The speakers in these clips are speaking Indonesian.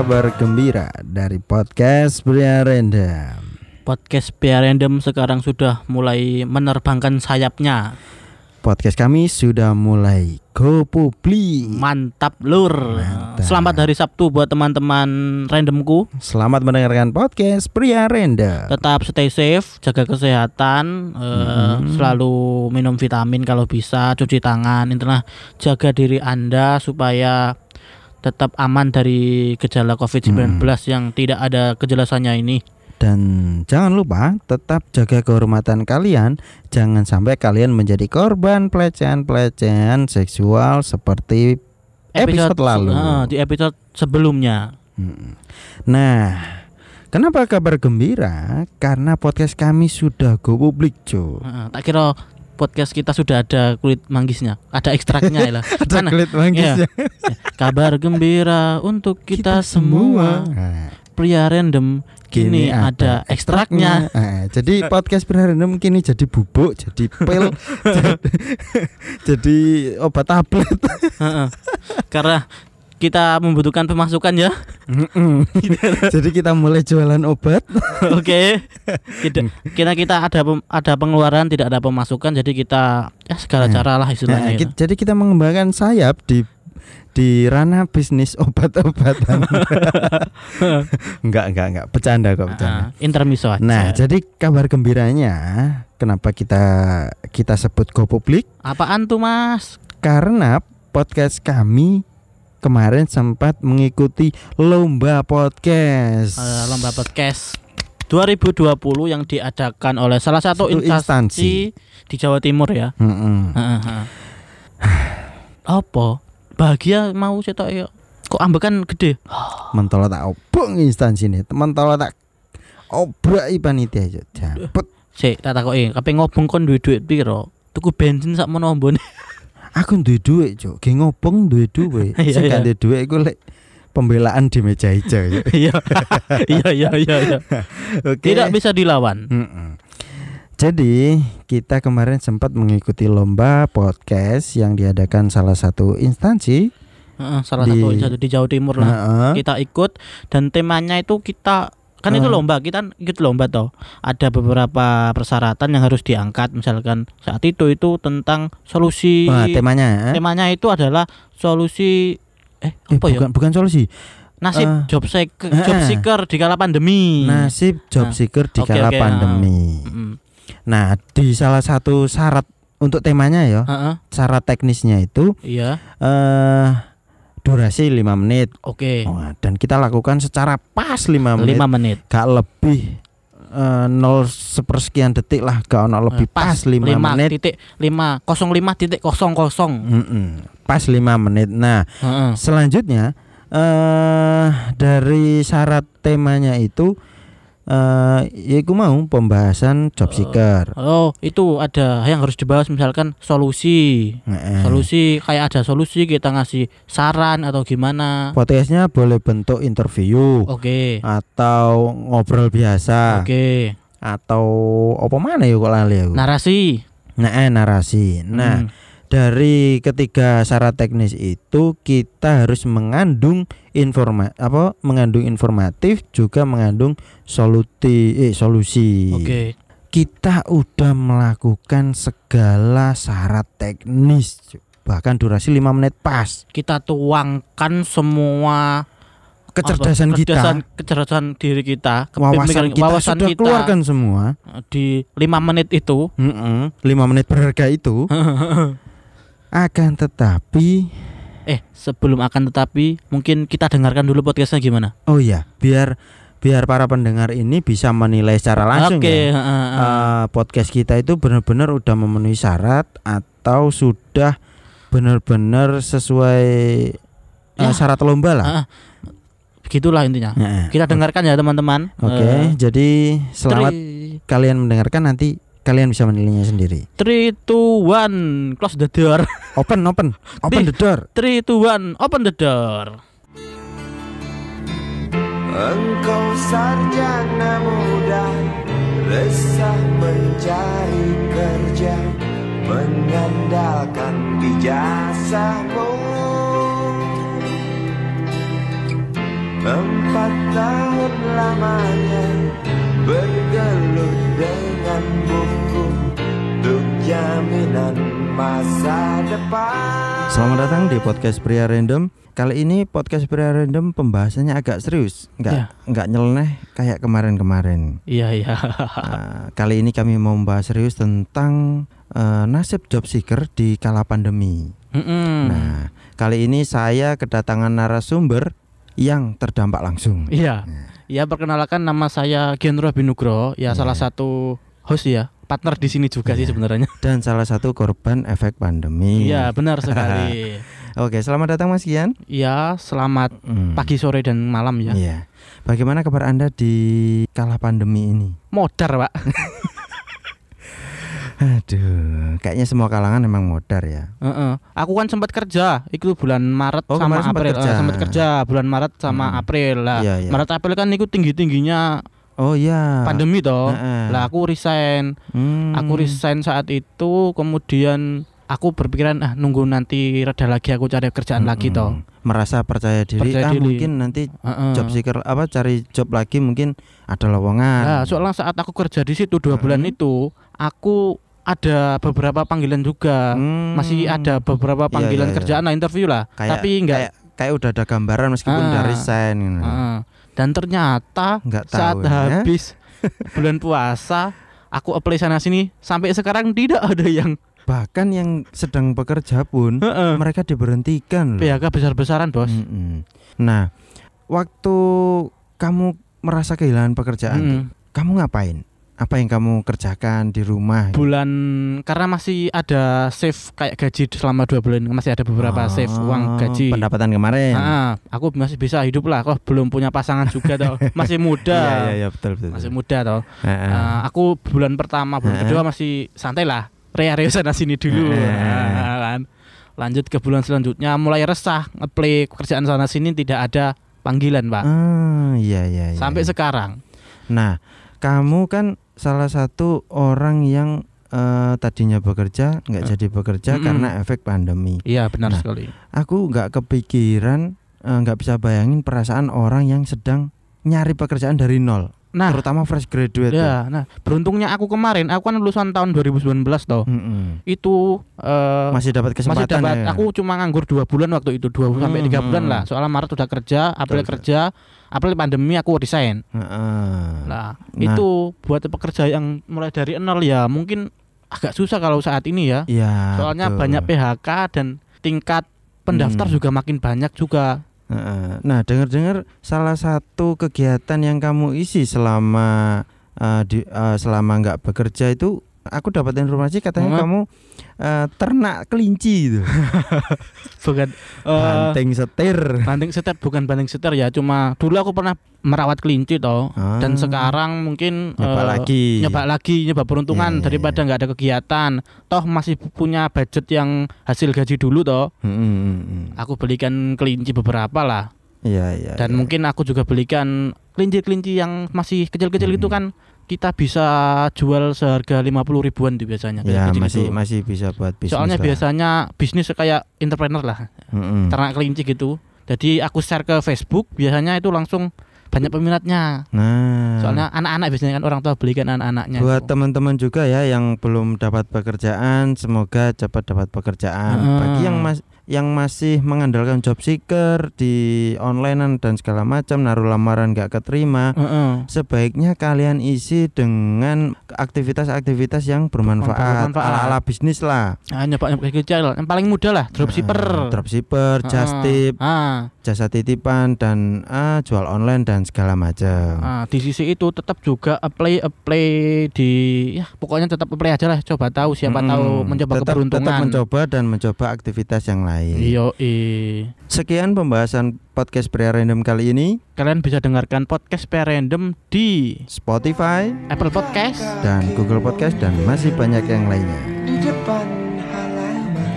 kabar gembira dari podcast Pria Random. Podcast Pia Random sekarang sudah mulai menerbangkan sayapnya. Podcast kami sudah mulai go publik. Mantap lur. Mantap. Selamat hari Sabtu buat teman-teman randomku. Selamat mendengarkan podcast Pria Random. Tetap stay safe, jaga kesehatan, eh, selalu minum vitamin kalau bisa, cuci tangan, intinya jaga diri Anda supaya tetap aman dari gejala COVID-19 yang tidak ada kejelasannya ini. Dan jangan lupa tetap jaga kehormatan kalian. Jangan sampai kalian menjadi korban pelecehan-pelecehan seksual seperti episode, lalu. eh, di episode sebelumnya. Mm. Nah, kenapa kabar gembira? Karena podcast kami sudah go publik, cuy. Heeh, tak kira podcast kita sudah ada kulit manggisnya, ada ekstraknya ya lah. Ada Mana? kulit manggis Iya. ya. Kabar gembira untuk kita, semua. Nah, Pria random kini ada ekstraknya. Nah, jadi podcast pria random kini jadi bubuk, jadi pil, jadi, jadi obat tablet. Karena kita membutuhkan pemasukan ya. Jadi kita mulai jualan obat. Oke. Tidak kita kita ada pem- ada pengeluaran, tidak ada pemasukan, jadi kita ya segala Nah. cara lah Nah, istilahnya. ki- jadi kita mengembangkan sayap di di ranah bisnis obat-obatan. enggak, enggak, enggak. Bercanda kok, bercanda. Ah, intermiso aja. Nah, jadi kabar gembiranya kenapa kita kita sebut go publik? apaan tuh Mas? Karena podcast kami kemarin sempat mengikuti lomba podcast. Eh, lomba podcast 2020 yang diadakan oleh salah satu Satu instansi, instansi. di Jawa Timur ya. Heeh, heeh. Apa? Bahagia mau cetok ya. Kok ambekan gede? Mentolo tak obong instansi ini. Mentolo tak obrak panitia aja. Japet. Sik, tak takoki, kape ngobong kon duwe duit piro? Tuku bensin sak mono ambone. Aku duwe duit, Cuk. Ge ngobong duwe duit. Iya, Sing iya. gak duwe duit iku lek pembelaan di meja hijau. Cuk. Iya. Iya iya iya iya. Oke. Tidak bisa dilawan. Mm-mm. Jadi kita kemarin sempat mengikuti lomba podcast yang diadakan salah satu instansi. Heeh, salah Di- satu di Jawa Timur lah. Heeh. Kita ikut dan temanya itu kita kan itu lomba kita ikut lomba toh ada beberapa persyaratan yang harus diangkat misalkan saat itu itu tentang solusi Wah, temanya eh? temanya itu adalah solusi eh Eh, apa ya bukan bukan solusi. nasib Eh. job seeker Eh, job eh. seeker di kala pandemi Nasib job Nah, seeker di kala oke, pandemi. Mm-mm. Nah, di salah satu syarat untuk temanya ya, Heeh, syarat teknisnya itu iya eh durasi 5 menit. oke Wah, dan kita lakukan secara pas 5 menit. lima menit Gak lebih eh, nol sepersekian detik lah, gak ono lebih Eh, pas 5 lima menit. titik lima kosong lima titik kosong kosong Mm-mm, Pas 5 menit. Nah, Heeh. selanjutnya eh dari syarat temanya itu eh yaitu mau pembahasan job seeker. Oh, itu ada yang harus dibahas misalkan solusi. Solusi kayak ada solusi kita ngasih saran atau gimana. Podcastnya boleh bentuk interview Oke. atau ngobrol biasa Oke. atau apa mana ya kok lali aku. Narasi. Nah, eh, narasi. Nah, Hmm. Dari ketiga syarat teknis itu kita harus mengandung informa apa mengandung informatif juga mengandung soluti eh solusi. Oke. Kita udah melakukan segala syarat teknis bahkan durasi 5 menit pas. Kita tuangkan semua Kecerdasan apa, kita, kecerdasan, kecerdasan diri kita, wawasan kita wawasan sudah kita keluarkan semua. di lima menit itu. 5 menit berharga itu. akan tetapi Eh, sebelum akan tetapi mungkin kita dengarkan dulu podcastnya gimana? oh ya, biar biar para pendengar ini bisa menilai secara langsung Oke. ya. heeh, heeh. Eh, podcast kita itu benar-benar udah memenuhi syarat atau sudah benar-benar sesuai Ya. syarat lomba lah. Ah, Begitulah intinya. Nah, Kita dengarkan ya teman-teman. Oke, Eh, jadi selamat three- kalian mendengarkan nanti kalian bisa menilainya sendiri. Three, two, one, close the door. Open, open, open the door. Three, two, one, open the door. Engkau sarjana muda, resah mencari kerja, mengandalkan ijazahmu. Empat tahun lamanya bergelut dengan buku untuk jaminan masa depan Selamat datang di podcast Pria Random. Kali ini podcast Pria Random pembahasannya agak serius, nggak Ya. nggak nyeleneh kayak kemarin-kemarin. Iya iya. Nah, kali ini kami mau membahas serius tentang eh, nasib job seeker di kala pandemi. Mm-mm. Nah, kali ini saya kedatangan narasumber yang terdampak langsung. Iya. Ya perkenalkan nama saya Genro Binugro, ya Iya. salah satu host ya, partner di sini juga sih Iya. sebenarnya. Dan salah satu korban efek pandemi. Iya, benar sekali. Oke, selamat datang Mas Kian. Ya, selamat Hmm. pagi, sore dan malam ya. Iya. Bagaimana kabar Anda di kala pandemi ini? Modar, Pak. Aduh, kayaknya semua kalangan memang modar ya. Heeh. Aku kan sempat kerja, itu bulan Maret Oh, sama sempat April. kerja. Eh, sempat kerja bulan Maret sama Hmm. April lah. Iya, iya. Maret April kan itu tinggi-tingginya Oh iya. pandemi toh. Heeh. Lah aku resign. Hmm. Aku resign saat itu kemudian aku berpikiran ah nunggu nanti reda lagi aku cari kerjaan lagi Mm-mm. toh. Merasa percaya diri. Percaya ah, diri. mungkin nanti Heeh. job seeker apa cari job lagi mungkin ada lowongan. Nah, soalnya saat aku kerja di situ dua bulan Hmm. itu, aku ada beberapa panggilan juga. Hmm. Masih ada beberapa Iya, panggilan iya, iya. kerjaan lah interview lah. Kayak, Tapi enggak kayak kayak udah ada gambaran meskipun Ah. udah resign gitu. Dan ternyata Nggak saat tahu ya. habis bulan puasa aku apply sana sini sampai sekarang tidak ada yang Bahkan yang sedang bekerja pun Heeh. mereka diberhentikan loh. PHK besar-besaran, Bos. Mm-mm. Nah, waktu kamu merasa kehilangan pekerjaan, Mm. kamu ngapain? Apa yang kamu kerjakan di rumah? Bulan karena masih ada save kayak gaji selama dua bulan masih ada beberapa Oh, save uang gaji. Pendapatan kemarin. Ah, aku masih bisa hidup lah. Kok belum punya pasangan juga toh. Masih muda. Iya iya iya betul betul. Masih muda toh. Ah, aku bulan pertama, bulan kedua masih santai lah. Rea-rea sana sini dulu. Kan. Lanjut ke bulan selanjutnya mulai resah, ngeplay pekerjaan sana sini tidak ada panggilan, Pak. Ah, iya iya iya. Sampai iya. sekarang. Nah, kamu kan salah satu orang yang eh, tadinya bekerja nggak Eh. jadi bekerja Mm-mm. karena efek pandemi. Iya, benar Nah, sekali. Aku nggak kepikiran, eh, nggak bisa bayangin perasaan orang yang sedang nyari pekerjaan dari nol, Nah, terutama fresh graduate. ya, nah, beruntungnya aku kemarin, aku kan lulusan tahun 2019 toh. Mm-mm. Itu eh, Masih dapat masih kesempatan dapat ya. aku cuma nganggur dua bulan waktu itu dua sampai tiga Hmm. bulan lah soalnya Maret udah kerja April Betul, kerja April pandemi aku resign Heeh. Nah, Nah. itu buat pekerja yang mulai dari nol ya mungkin agak susah kalau saat ini ya. Iya. Soalnya betul. banyak PHK dan tingkat pendaftar Hmm. juga makin banyak juga. Nah, dengar-dengar salah satu kegiatan yang kamu isi selama eh, di eh, selama nggak bekerja itu aku dapat informasi katanya Hmm. kamu eh, ternak kelinci itu. Bukan Banting setir. banting setir bukan banting setir ya, cuma dulu aku pernah merawat kelinci toh. Dan Ah, sekarang mungkin nyoba eh, lagi. nyoba lagi nyoba peruntungan Iya, iya, daripada iya. nggak ada kegiatan. Toh masih punya budget yang hasil gaji dulu toh. Hmm, hmm, hmm, hmm. Aku belikan kelinci beberapa lah. Iya, iya. dan iya. mungkin aku juga belikan kelinci-kelinci yang masih kecil-kecil Hmm. itu kan kita bisa jual seharga 50 ribuan tuh biasanya ya kecil masih itu. masih bisa buat bisnis. soalnya lah. biasanya bisnis kayak entrepreneur lah Hmm, hmm. ternak kelinci gitu jadi aku share ke Facebook biasanya itu langsung banyak peminatnya Nah, soalnya anak-anak biasanya kan orang tua belikan anak-anaknya buat teman-teman juga ya yang belum dapat pekerjaan, semoga cepat dapat pekerjaan. Heeh. Bagi yang mas yang masih mengandalkan job seeker di onlinean dan segala macam, naruh lamaran nggak keterima, Heeh. sebaiknya kalian isi dengan aktivitas-aktivitas yang bermanfaat, ala-ala bisnis lah. Nah, nyoba nyoba kecil yang paling mudah lah dropshipper Heeh, dropshipper, Heeh. just tip, ah, jasa titipan dan ah, jual online dan segala macam. ah, di sisi itu tetap juga apply apply di ya pokoknya tetap apply aja lah coba tahu siapa Mm-mm. tahu mencoba tetap, keberuntungan tetap mencoba dan mencoba aktivitas yang lain. Iyo, i. Sekian pembahasan podcast pria random kali ini Kalian bisa dengarkan podcast PR Random di Spotify Apple Podcast. dan Google Podcast dan masih banyak yang lainnya. Di depan halaman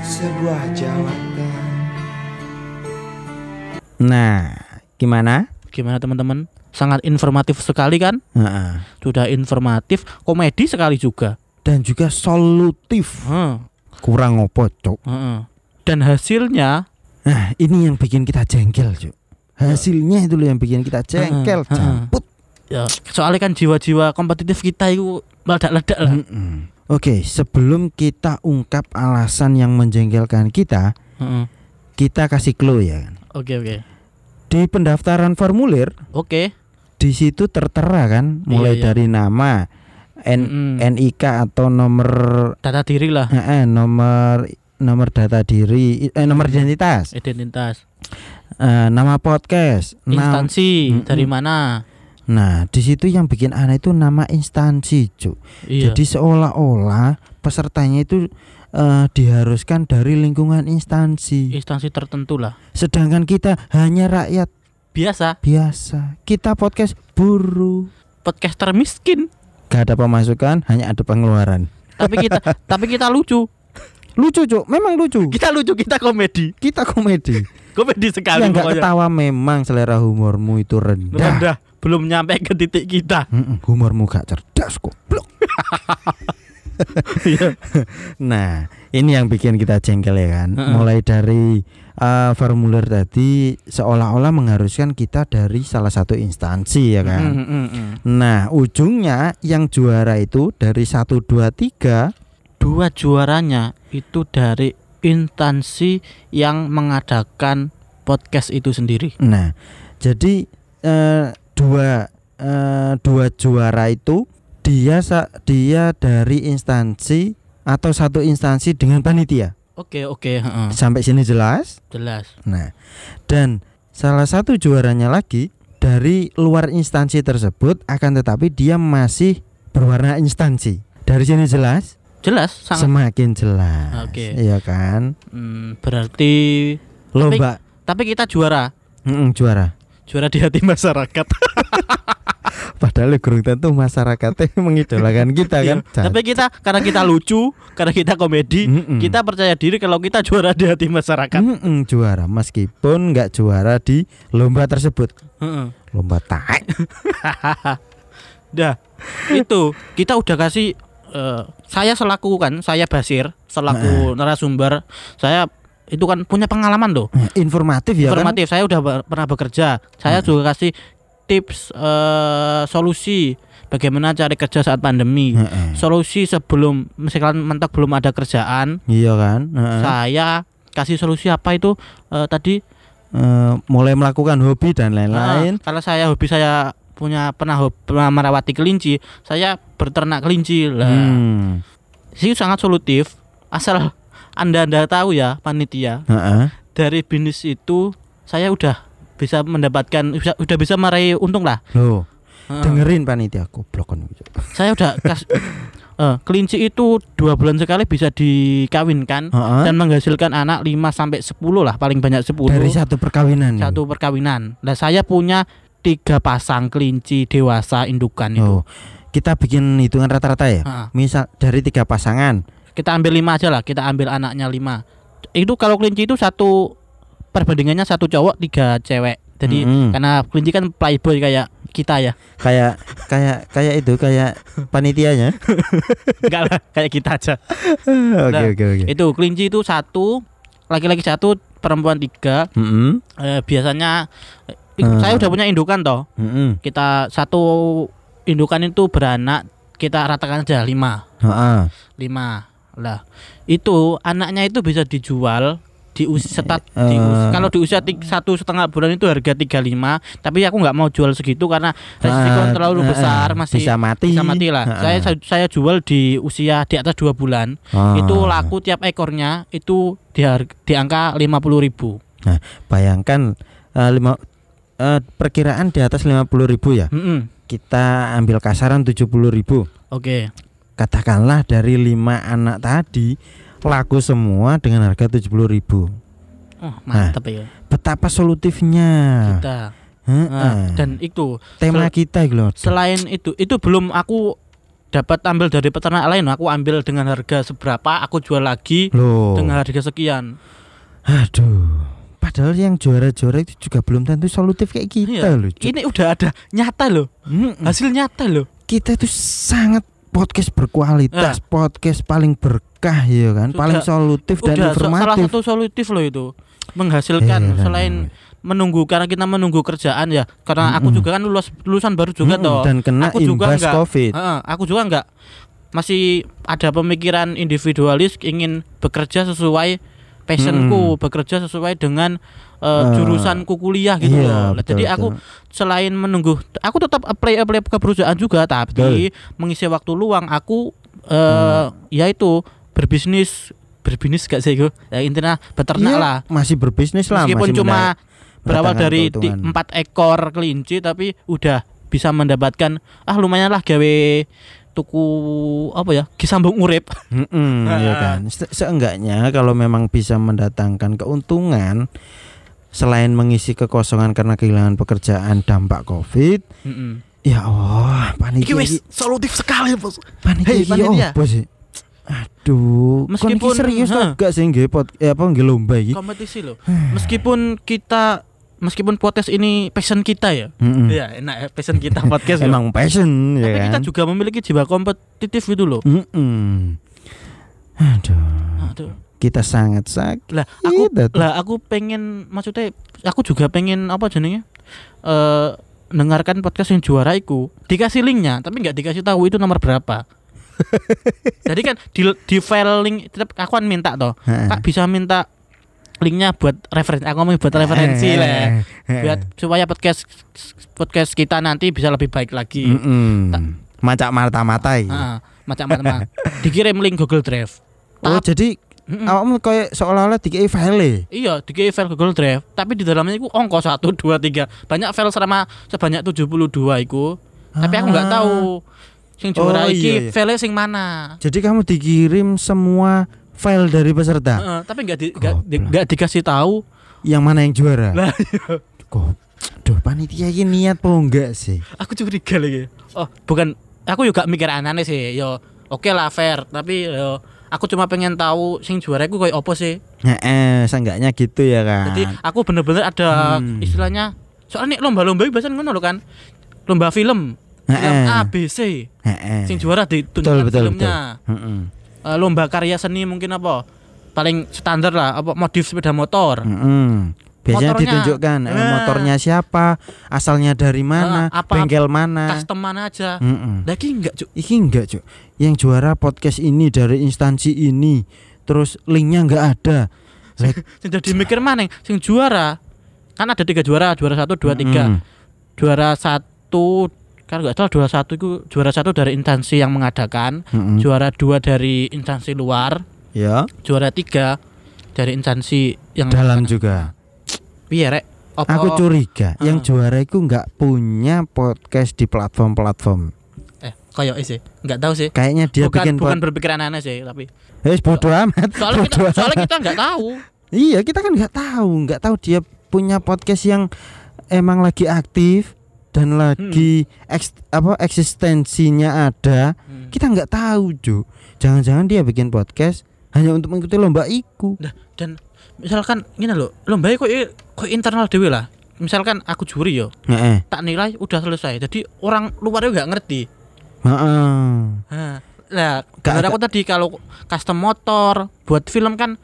sebuah jawatan Nah, gimana? Gimana teman-teman? Sangat informatif sekali kan? Heeh. Sudah informatif, komedi sekali juga. Dan juga solutif. Heeh, Kurang opo, heeh. Dan hasilnya Nah, ini yang bikin kita jengkel, Cuk. hasilnya itu loh yang bikin kita jengkel jamput Ya, soalnya kan jiwa-jiwa kompetitif kita itu meledak-ledak lah. Mm-mm. Oke, sebelum kita ungkap alasan yang menjengkelkan kita, Heeh. kita kasih clue ya. kan. Oke, oke. Di pendaftaran formulir, Oke. di situ tertera kan, mulai Iya, iya. dari nama, N, Mm-mm. NIK atau nomor, Data diri lah, eh, nomor nomor data diri, eh, nomor identitas, identitas, eh, nama podcast, nam- instansi Mm-mm. dari mana? Nah, di situ yang bikin aneh itu nama instansi, Cuk. Iya. Jadi seolah-olah pesertanya itu eh, diharuskan dari lingkungan instansi. instansi tertentu lah. Sedangkan kita hanya rakyat Biasa, biasa. Kita podcast buruh. podcaster miskin. Gak ada pemasukan, hanya ada pengeluaran. Tapi kita tapi kita lucu. Lucu, Cuk. Memang lucu. Kita lucu, kita komedi. Kita komedi. Komedi sekali Yang gak ketawa memang selera humormu itu rendah. Rendah, belum nyampe ke titik kita. Mm-mm, humormu gak cerdas kok. Blok. Iya. Nah, ini yang bikin kita jengkel ya kan. Heeh. Mulai dari uh, formulir tadi seolah-olah mengharuskan kita dari salah satu instansi ya kan. Mm, mm, mm. Nah, ujungnya yang juara itu dari 1 2 3 Dua juaranya itu dari instansi yang mengadakan podcast itu sendiri. Nah, jadi eh, dua eh, dua juara itu dia sa- dia dari instansi atau satu instansi dengan panitia. Oke, oke, heeh. Sampai sini jelas? jelas. Nah, dan salah satu juaranya lagi dari luar instansi tersebut akan tetapi dia masih berwarna instansi. Dari sini jelas? Jelas, sangat. Semakin jelas. Oke. Iya kan? Hmm, berarti Lomba tapi kita juara. Mm-mm, juara. Juara di hati masyarakat. Padahal kurang tentu masyarakatnya mengidolakan kita kan. Iya, Tapi kita karena kita lucu, karena kita komedi, Mm-mm. kita percaya diri kalau kita juara di hati masyarakat. Mm-mm, juara meskipun nggak juara di lomba tersebut. Heeh. Lomba tai. Dah, itu kita udah kasih eh, saya selaku kan, saya Basir selaku narasumber, saya itu kan punya pengalaman loh, Informatif ya informatif. Saya udah ber- pernah bekerja. Saya juga kasih tips eh, solusi bagaimana cari kerja saat pandemi. kan? Heeh. Solusi sebelum misalkan mentok belum ada kerjaan, Iya kan? Heeh. saya kasih solusi apa itu eh, tadi Eh, mulai melakukan hobi dan lain-lain. Ah, kalau saya hobi saya punya pernah pernah merawati kelinci, saya berternak kelinci lah. Hmm. Sih sangat solutif asal anda anda tahu ya panitia Heeh. dari bisnis itu saya udah bisa mendapatkan bisa, udah bisa meraih untung lah. Loh, Heeh. dengerin panitia goblok kan. Saya udah kas, eh, kelinci itu dua bulan sekali bisa dikawinkan Heeh. dan menghasilkan anak 5 sampai 10 lah paling banyak 10 Dari satu perkawinan. satu perkawinan. Nah saya punya tiga pasang kelinci dewasa indukan itu. Oh, kita bikin hitungan rata-rata ya. Heeh. Misal dari tiga pasangan. kita ambil lima aja lah kita ambil anaknya lima itu kalau kelinci itu satu perbandingannya satu cowok tiga cewek jadi Mm-mm. karena kelinci kan playboy kayak kita ya kayak kayak kayak itu kayak panitianya. enggak lah kayak kita aja Oke Nah, oke oke. itu kelinci itu satu laki-laki satu perempuan tiga Mm-mm. Eh, biasanya Hmm. saya udah punya indukan toh Mm-mm. kita satu indukan itu beranak kita ratakan aja lima Heeh. lima lah itu anaknya itu bisa dijual di usia setat di Eh. us- kalau di usia satu setengah bulan itu harga 35 tapi aku nggak mau jual segitu karena resiko Ah, terlalu eh, besar masih bisa mati. bisa mati lah Heeh. saya saya- jual di usia di atas dua bulan Ah. itu laku tiap ekornya itu di, har- di angka 50.000 ribu Bayangkan eh, lima eh, perkiraan di atas 50.000 ribu ya. Mm-mm. Kita ambil kasaran 70.000 ribu. oke Katakanlah dari lima anak tadi laku semua dengan harga 70.000 ribu. oh, mantap ya Betapa solutifnya. kita Heeh. Nah, dan itu tema kita gitu selain itu itu belum aku dapat ambil dari peternak lain aku ambil dengan harga seberapa aku jual lagi Loh. dengan harga sekian Aduh. Padahal yang juara-juara itu juga belum tentu solutif kayak kita Iya. loh. Cuk. ini udah ada nyata loh Mm-mm. hasil nyata loh Kita itu sangat podcast berkualitas, podcast paling berkah ya kan, Sudah- paling solutif dan udah salah informatif. satu solutif loh itu menghasilkan Heran. selain menunggu karena kita menunggu kerjaan ya karena aku Mm-mm. juga kan lulus lulusan baru juga Mm-mm, toh dan kena Aku juga enggak. covid aku juga nggak masih ada pemikiran individualis ingin bekerja sesuai passionku bekerja sesuai dengan eh, Eh, jurusanku kuliah gitu iya, loh. Betul, jadi aku betul. selain menunggu aku tetap apply apply ke perusahaan juga tapi mengisi waktu luang aku eh Hmm. yaitu berbisnis berbisnis gak sih gue ya intinya beternak Iya, lah. masih berbisnis lah meskipun masih cuma berawal dari empat ekor kelinci tapi udah bisa mendapatkan ah lumayan lah gawe tuku apa ya kisambung urip Mm-mm, Ah. ya kan. Se- Seenggaknya kalau memang bisa mendatangkan keuntungan selain mengisi kekosongan karena kehilangan pekerjaan dampak Covid, Mm-mm. ya Allah, panitia wis iki, solutif sekali bos panitia Hei, iki panitia. apa sih? Aduh, Meskipun- serius ha. gak sih nggih pot eh, apa nggih lomba iki? kompetisi loh meskipun kita meskipun podcast ini passion kita ya Mm-mm. ya enak ya passion kita podcast ya. Emang passion ya tapi kan? kita juga memiliki jiwa kompetitif gitu loh Mm-mm. Aduh, Aduh. kita sangat sakit. lah aku lah aku pengen maksudnya aku juga pengen apa jenenge eh dengarkan podcast yang juara iku dikasih linknya tapi nggak dikasih tahu itu nomor berapa jadi kan di, di file link tetap aku kan minta toh kak bisa minta linknya buat referensi aku mau buat referensi Eh, lah eh, eh. buat supaya podcast podcast kita nanti bisa lebih baik lagi Mm-mm. Macak mata-matai. Ah, macam-macam dikirim link Google Drive Oh, Tap- jadi Mm-mm. awakmu kayak seolah-olah dikei file. Iya, di file Google Drive, tapi di dalamnya itu angka 1 2 3. Banyak file selama sebanyak 72 iku. Tapi aku nggak Ah. tahu sing juara Oh, iki iya, iya. file sing mana. Jadi kamu dikirim semua file dari peserta. Heeh, tapi nggak di, nggak di- dikasih tahu. Yang mana yang juara? Lah, Kok Duh, panitia ini niat apa enggak sih? aku curiga lagi. Oh, bukan aku juga mikir aneh sih. Yo, oke lah fair, tapi yo aku cuma pengen tahu sing juara iku koyo opo sih. Nah, eh, seenggaknya gitu ya kan. Jadi aku bener-bener ada Hmm. istilahnya soalnya nih lomba-lomba biasanya ngono kan. Lomba film. Film Heeh. A B C. Heeh. Sing juara Betul, ditunjukkan betul, filmnya. Heeh. Eh, lomba karya seni mungkin apa? Paling standar lah, apa modif sepeda motor. Heeh. Biasanya Motornya. ditunjukkan eh, Nah. motornya siapa, asalnya dari mana, Eh, apa- bengkel mana. Custom mana aja. Heeh. Lagi enggak, Cuk. Iki enggak cuk Yang juara podcast ini dari instansi ini Terus linknya enggak ada Like, Sing jadi mikir mana? Sing juara kan ada tiga juara, juara satu, dua, tiga. mm, Juara satu kan enggak salah juara satu itu juara satu dari instansi yang mengadakan, mm-mm. juara dua dari instansi luar, Ya juara tiga dari instansi yang dalam juga Piye rek? Apa Aku curiga Ah. Yang juara itu enggak punya podcast di platform-platform eh koyo sih, enggak tahu sih. Kayaknya dia bukan bikin bukan berpikiran aneh sih, tapi Eh bodo amat soalnya kita Bodo soalnya amat. kita enggak tahu. Iya kita kan enggak tahu Enggak tahu dia punya podcast yang Emang lagi aktif Dan lagi eks- apa eksistensinya ada Hmm. Kita enggak tahu Jo Jangan-jangan dia bikin podcast Hanya untuk mengikuti lomba iku Nah, dan misalkan gini loh, lomba kok kok internal dewe lah. Misalkan aku juri yo, Heeh. tak nilai udah selesai. Jadi orang luar nggak ngerti. Heeh. Nah, lah, benar aku tadi kalau custom motor buat film kan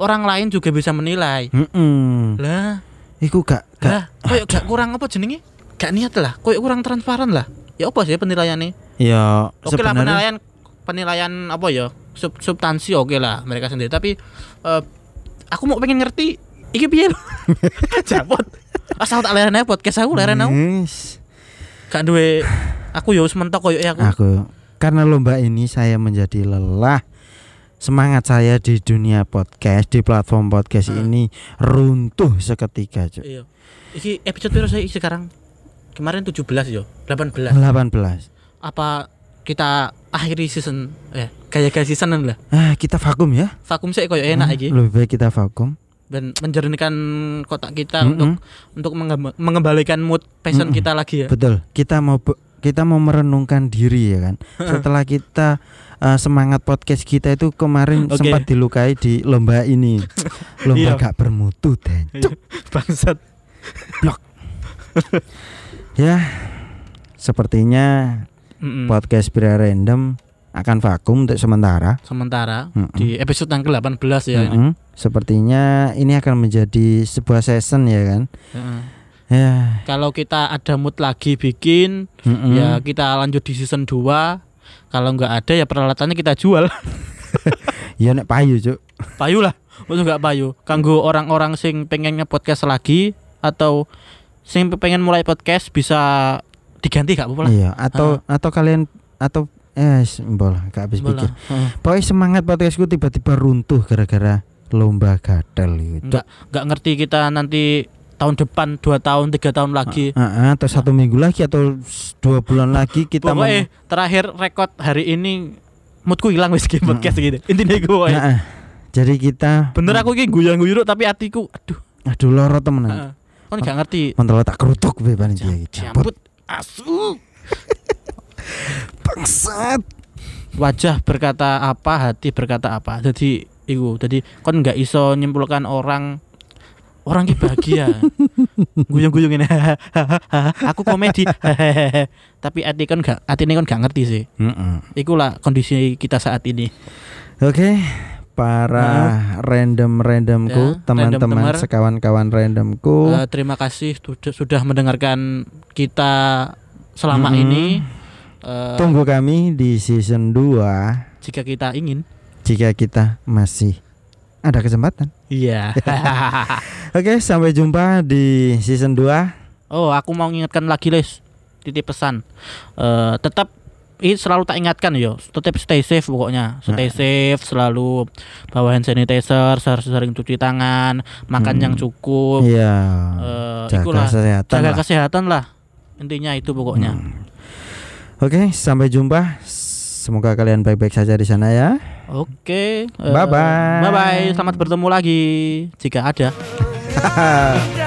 orang lain juga bisa menilai. Heeh. Lah, Iku gak gak lah, gak kurang apa jenenge? Gak niat lah, koyo kurang transparan lah. Ya apa sih penilaiannya? ya Oke lah sebenarnya penilaian penilaian apa ya? Sub, substansi oke lah mereka sendiri tapi eh, aku mau pengen ngerti iki piye lho. Japot. Asal tak leren ae podcast aku leren aku. Yes. Gak duwe aku yo wis mentok koyo aku. Aku karena lomba ini saya menjadi lelah. Semangat saya di dunia podcast di platform podcast Hmm. ini runtuh seketika, Cuk. Iya. Iki episode piro saya sekarang? Kemarin 17 yo, 18. 18. Apa kita akhiri season eh gaya-gaya season lah. Ah, kita vakum ya. Vakum sih koyo enak Hmm, Lebih baik kita vakum. dan menjernihkan kotak kita Mm-mm. untuk untuk mengemba- mengembalikan mood passion Mm-mm. kita lagi ya. Betul. Kita mau kita mau merenungkan diri ya kan. Setelah kita uh, semangat podcast kita itu kemarin Oke. sempat dilukai di lomba ini. Lomba Iya. gak bermutu dan Bangsat. ya sepertinya Mm-mm. podcast Bira Random akan vakum untuk sementara. sementara Mm-mm. di episode yang ke-18 ya ini. Mm-mm. Sepertinya ini akan menjadi sebuah season ya kan. Heeh. Ya. Kalau kita ada mood lagi bikin, mm-mm. ya kita lanjut di season 2. Kalau nggak ada ya peralatannya kita jual. Ya nek payu, Cuk. payu lah. Untuk nggak payu. Kanggo orang-orang sing pengen nge-podcast lagi atau sing pengen mulai podcast bisa diganti gak apa-apa. Iya, atau atau kalian atau eh mbol gak habis pikir. Heeh. Pokoknya semangat podcastku tiba-tiba runtuh gara-gara lomba gadel itu. nggak nggak ngerti kita nanti tahun depan dua tahun tiga tahun lagi Ah, ah, atau satu minggu lagi atau dua bulan lagi kita mau pokoknya terakhir rekod hari ini moodku hilang wis game podcast gitu intinya gue Nah, ah. jadi kita bener aku ki guyang guyur tapi hatiku aduh aduh loro temenan. heeh. Kan nggak ngerti. Mantel tak kerutuk be iki. Jambut jambut asu. Bangsat. wajah berkata apa hati berkata apa? Jadi iku jadi kon nggak iso nyimpulkan orang orang ki bahagia. Guyung-guyung ini. Aku komedi. Tapi hati kan nggak hati ini kan nggak ngerti sih. Mm-mm. ikulah kondisi kita saat ini. Oke, para random-randomku, Ya, teman-teman random-temer. sekawan-kawan randomku. Eh, terima kasih sudah, mendengarkan kita selama Mm-mm. ini Eh, Tunggu kami di season 2 jika kita ingin jika kita masih ada kesempatan. iya Oke, sampai jumpa di season 2. oh aku mau ingatkan lagi les titip pesan Eh, tetap ini selalu tak ingatkan yo tetap stay safe pokoknya stay Nah. safe selalu bawa hand sanitizer sering cuci tangan makan Hmm. yang cukup Iya. Eh, jaga ikulah kesehatan jaga lah. kesehatan lah intinya itu pokoknya Hmm. Oke, sampai jumpa. Semoga kalian baik-baik saja di sana ya. Oke. eh, Bye-bye. Bye bye. Selamat bertemu lagi jika ada.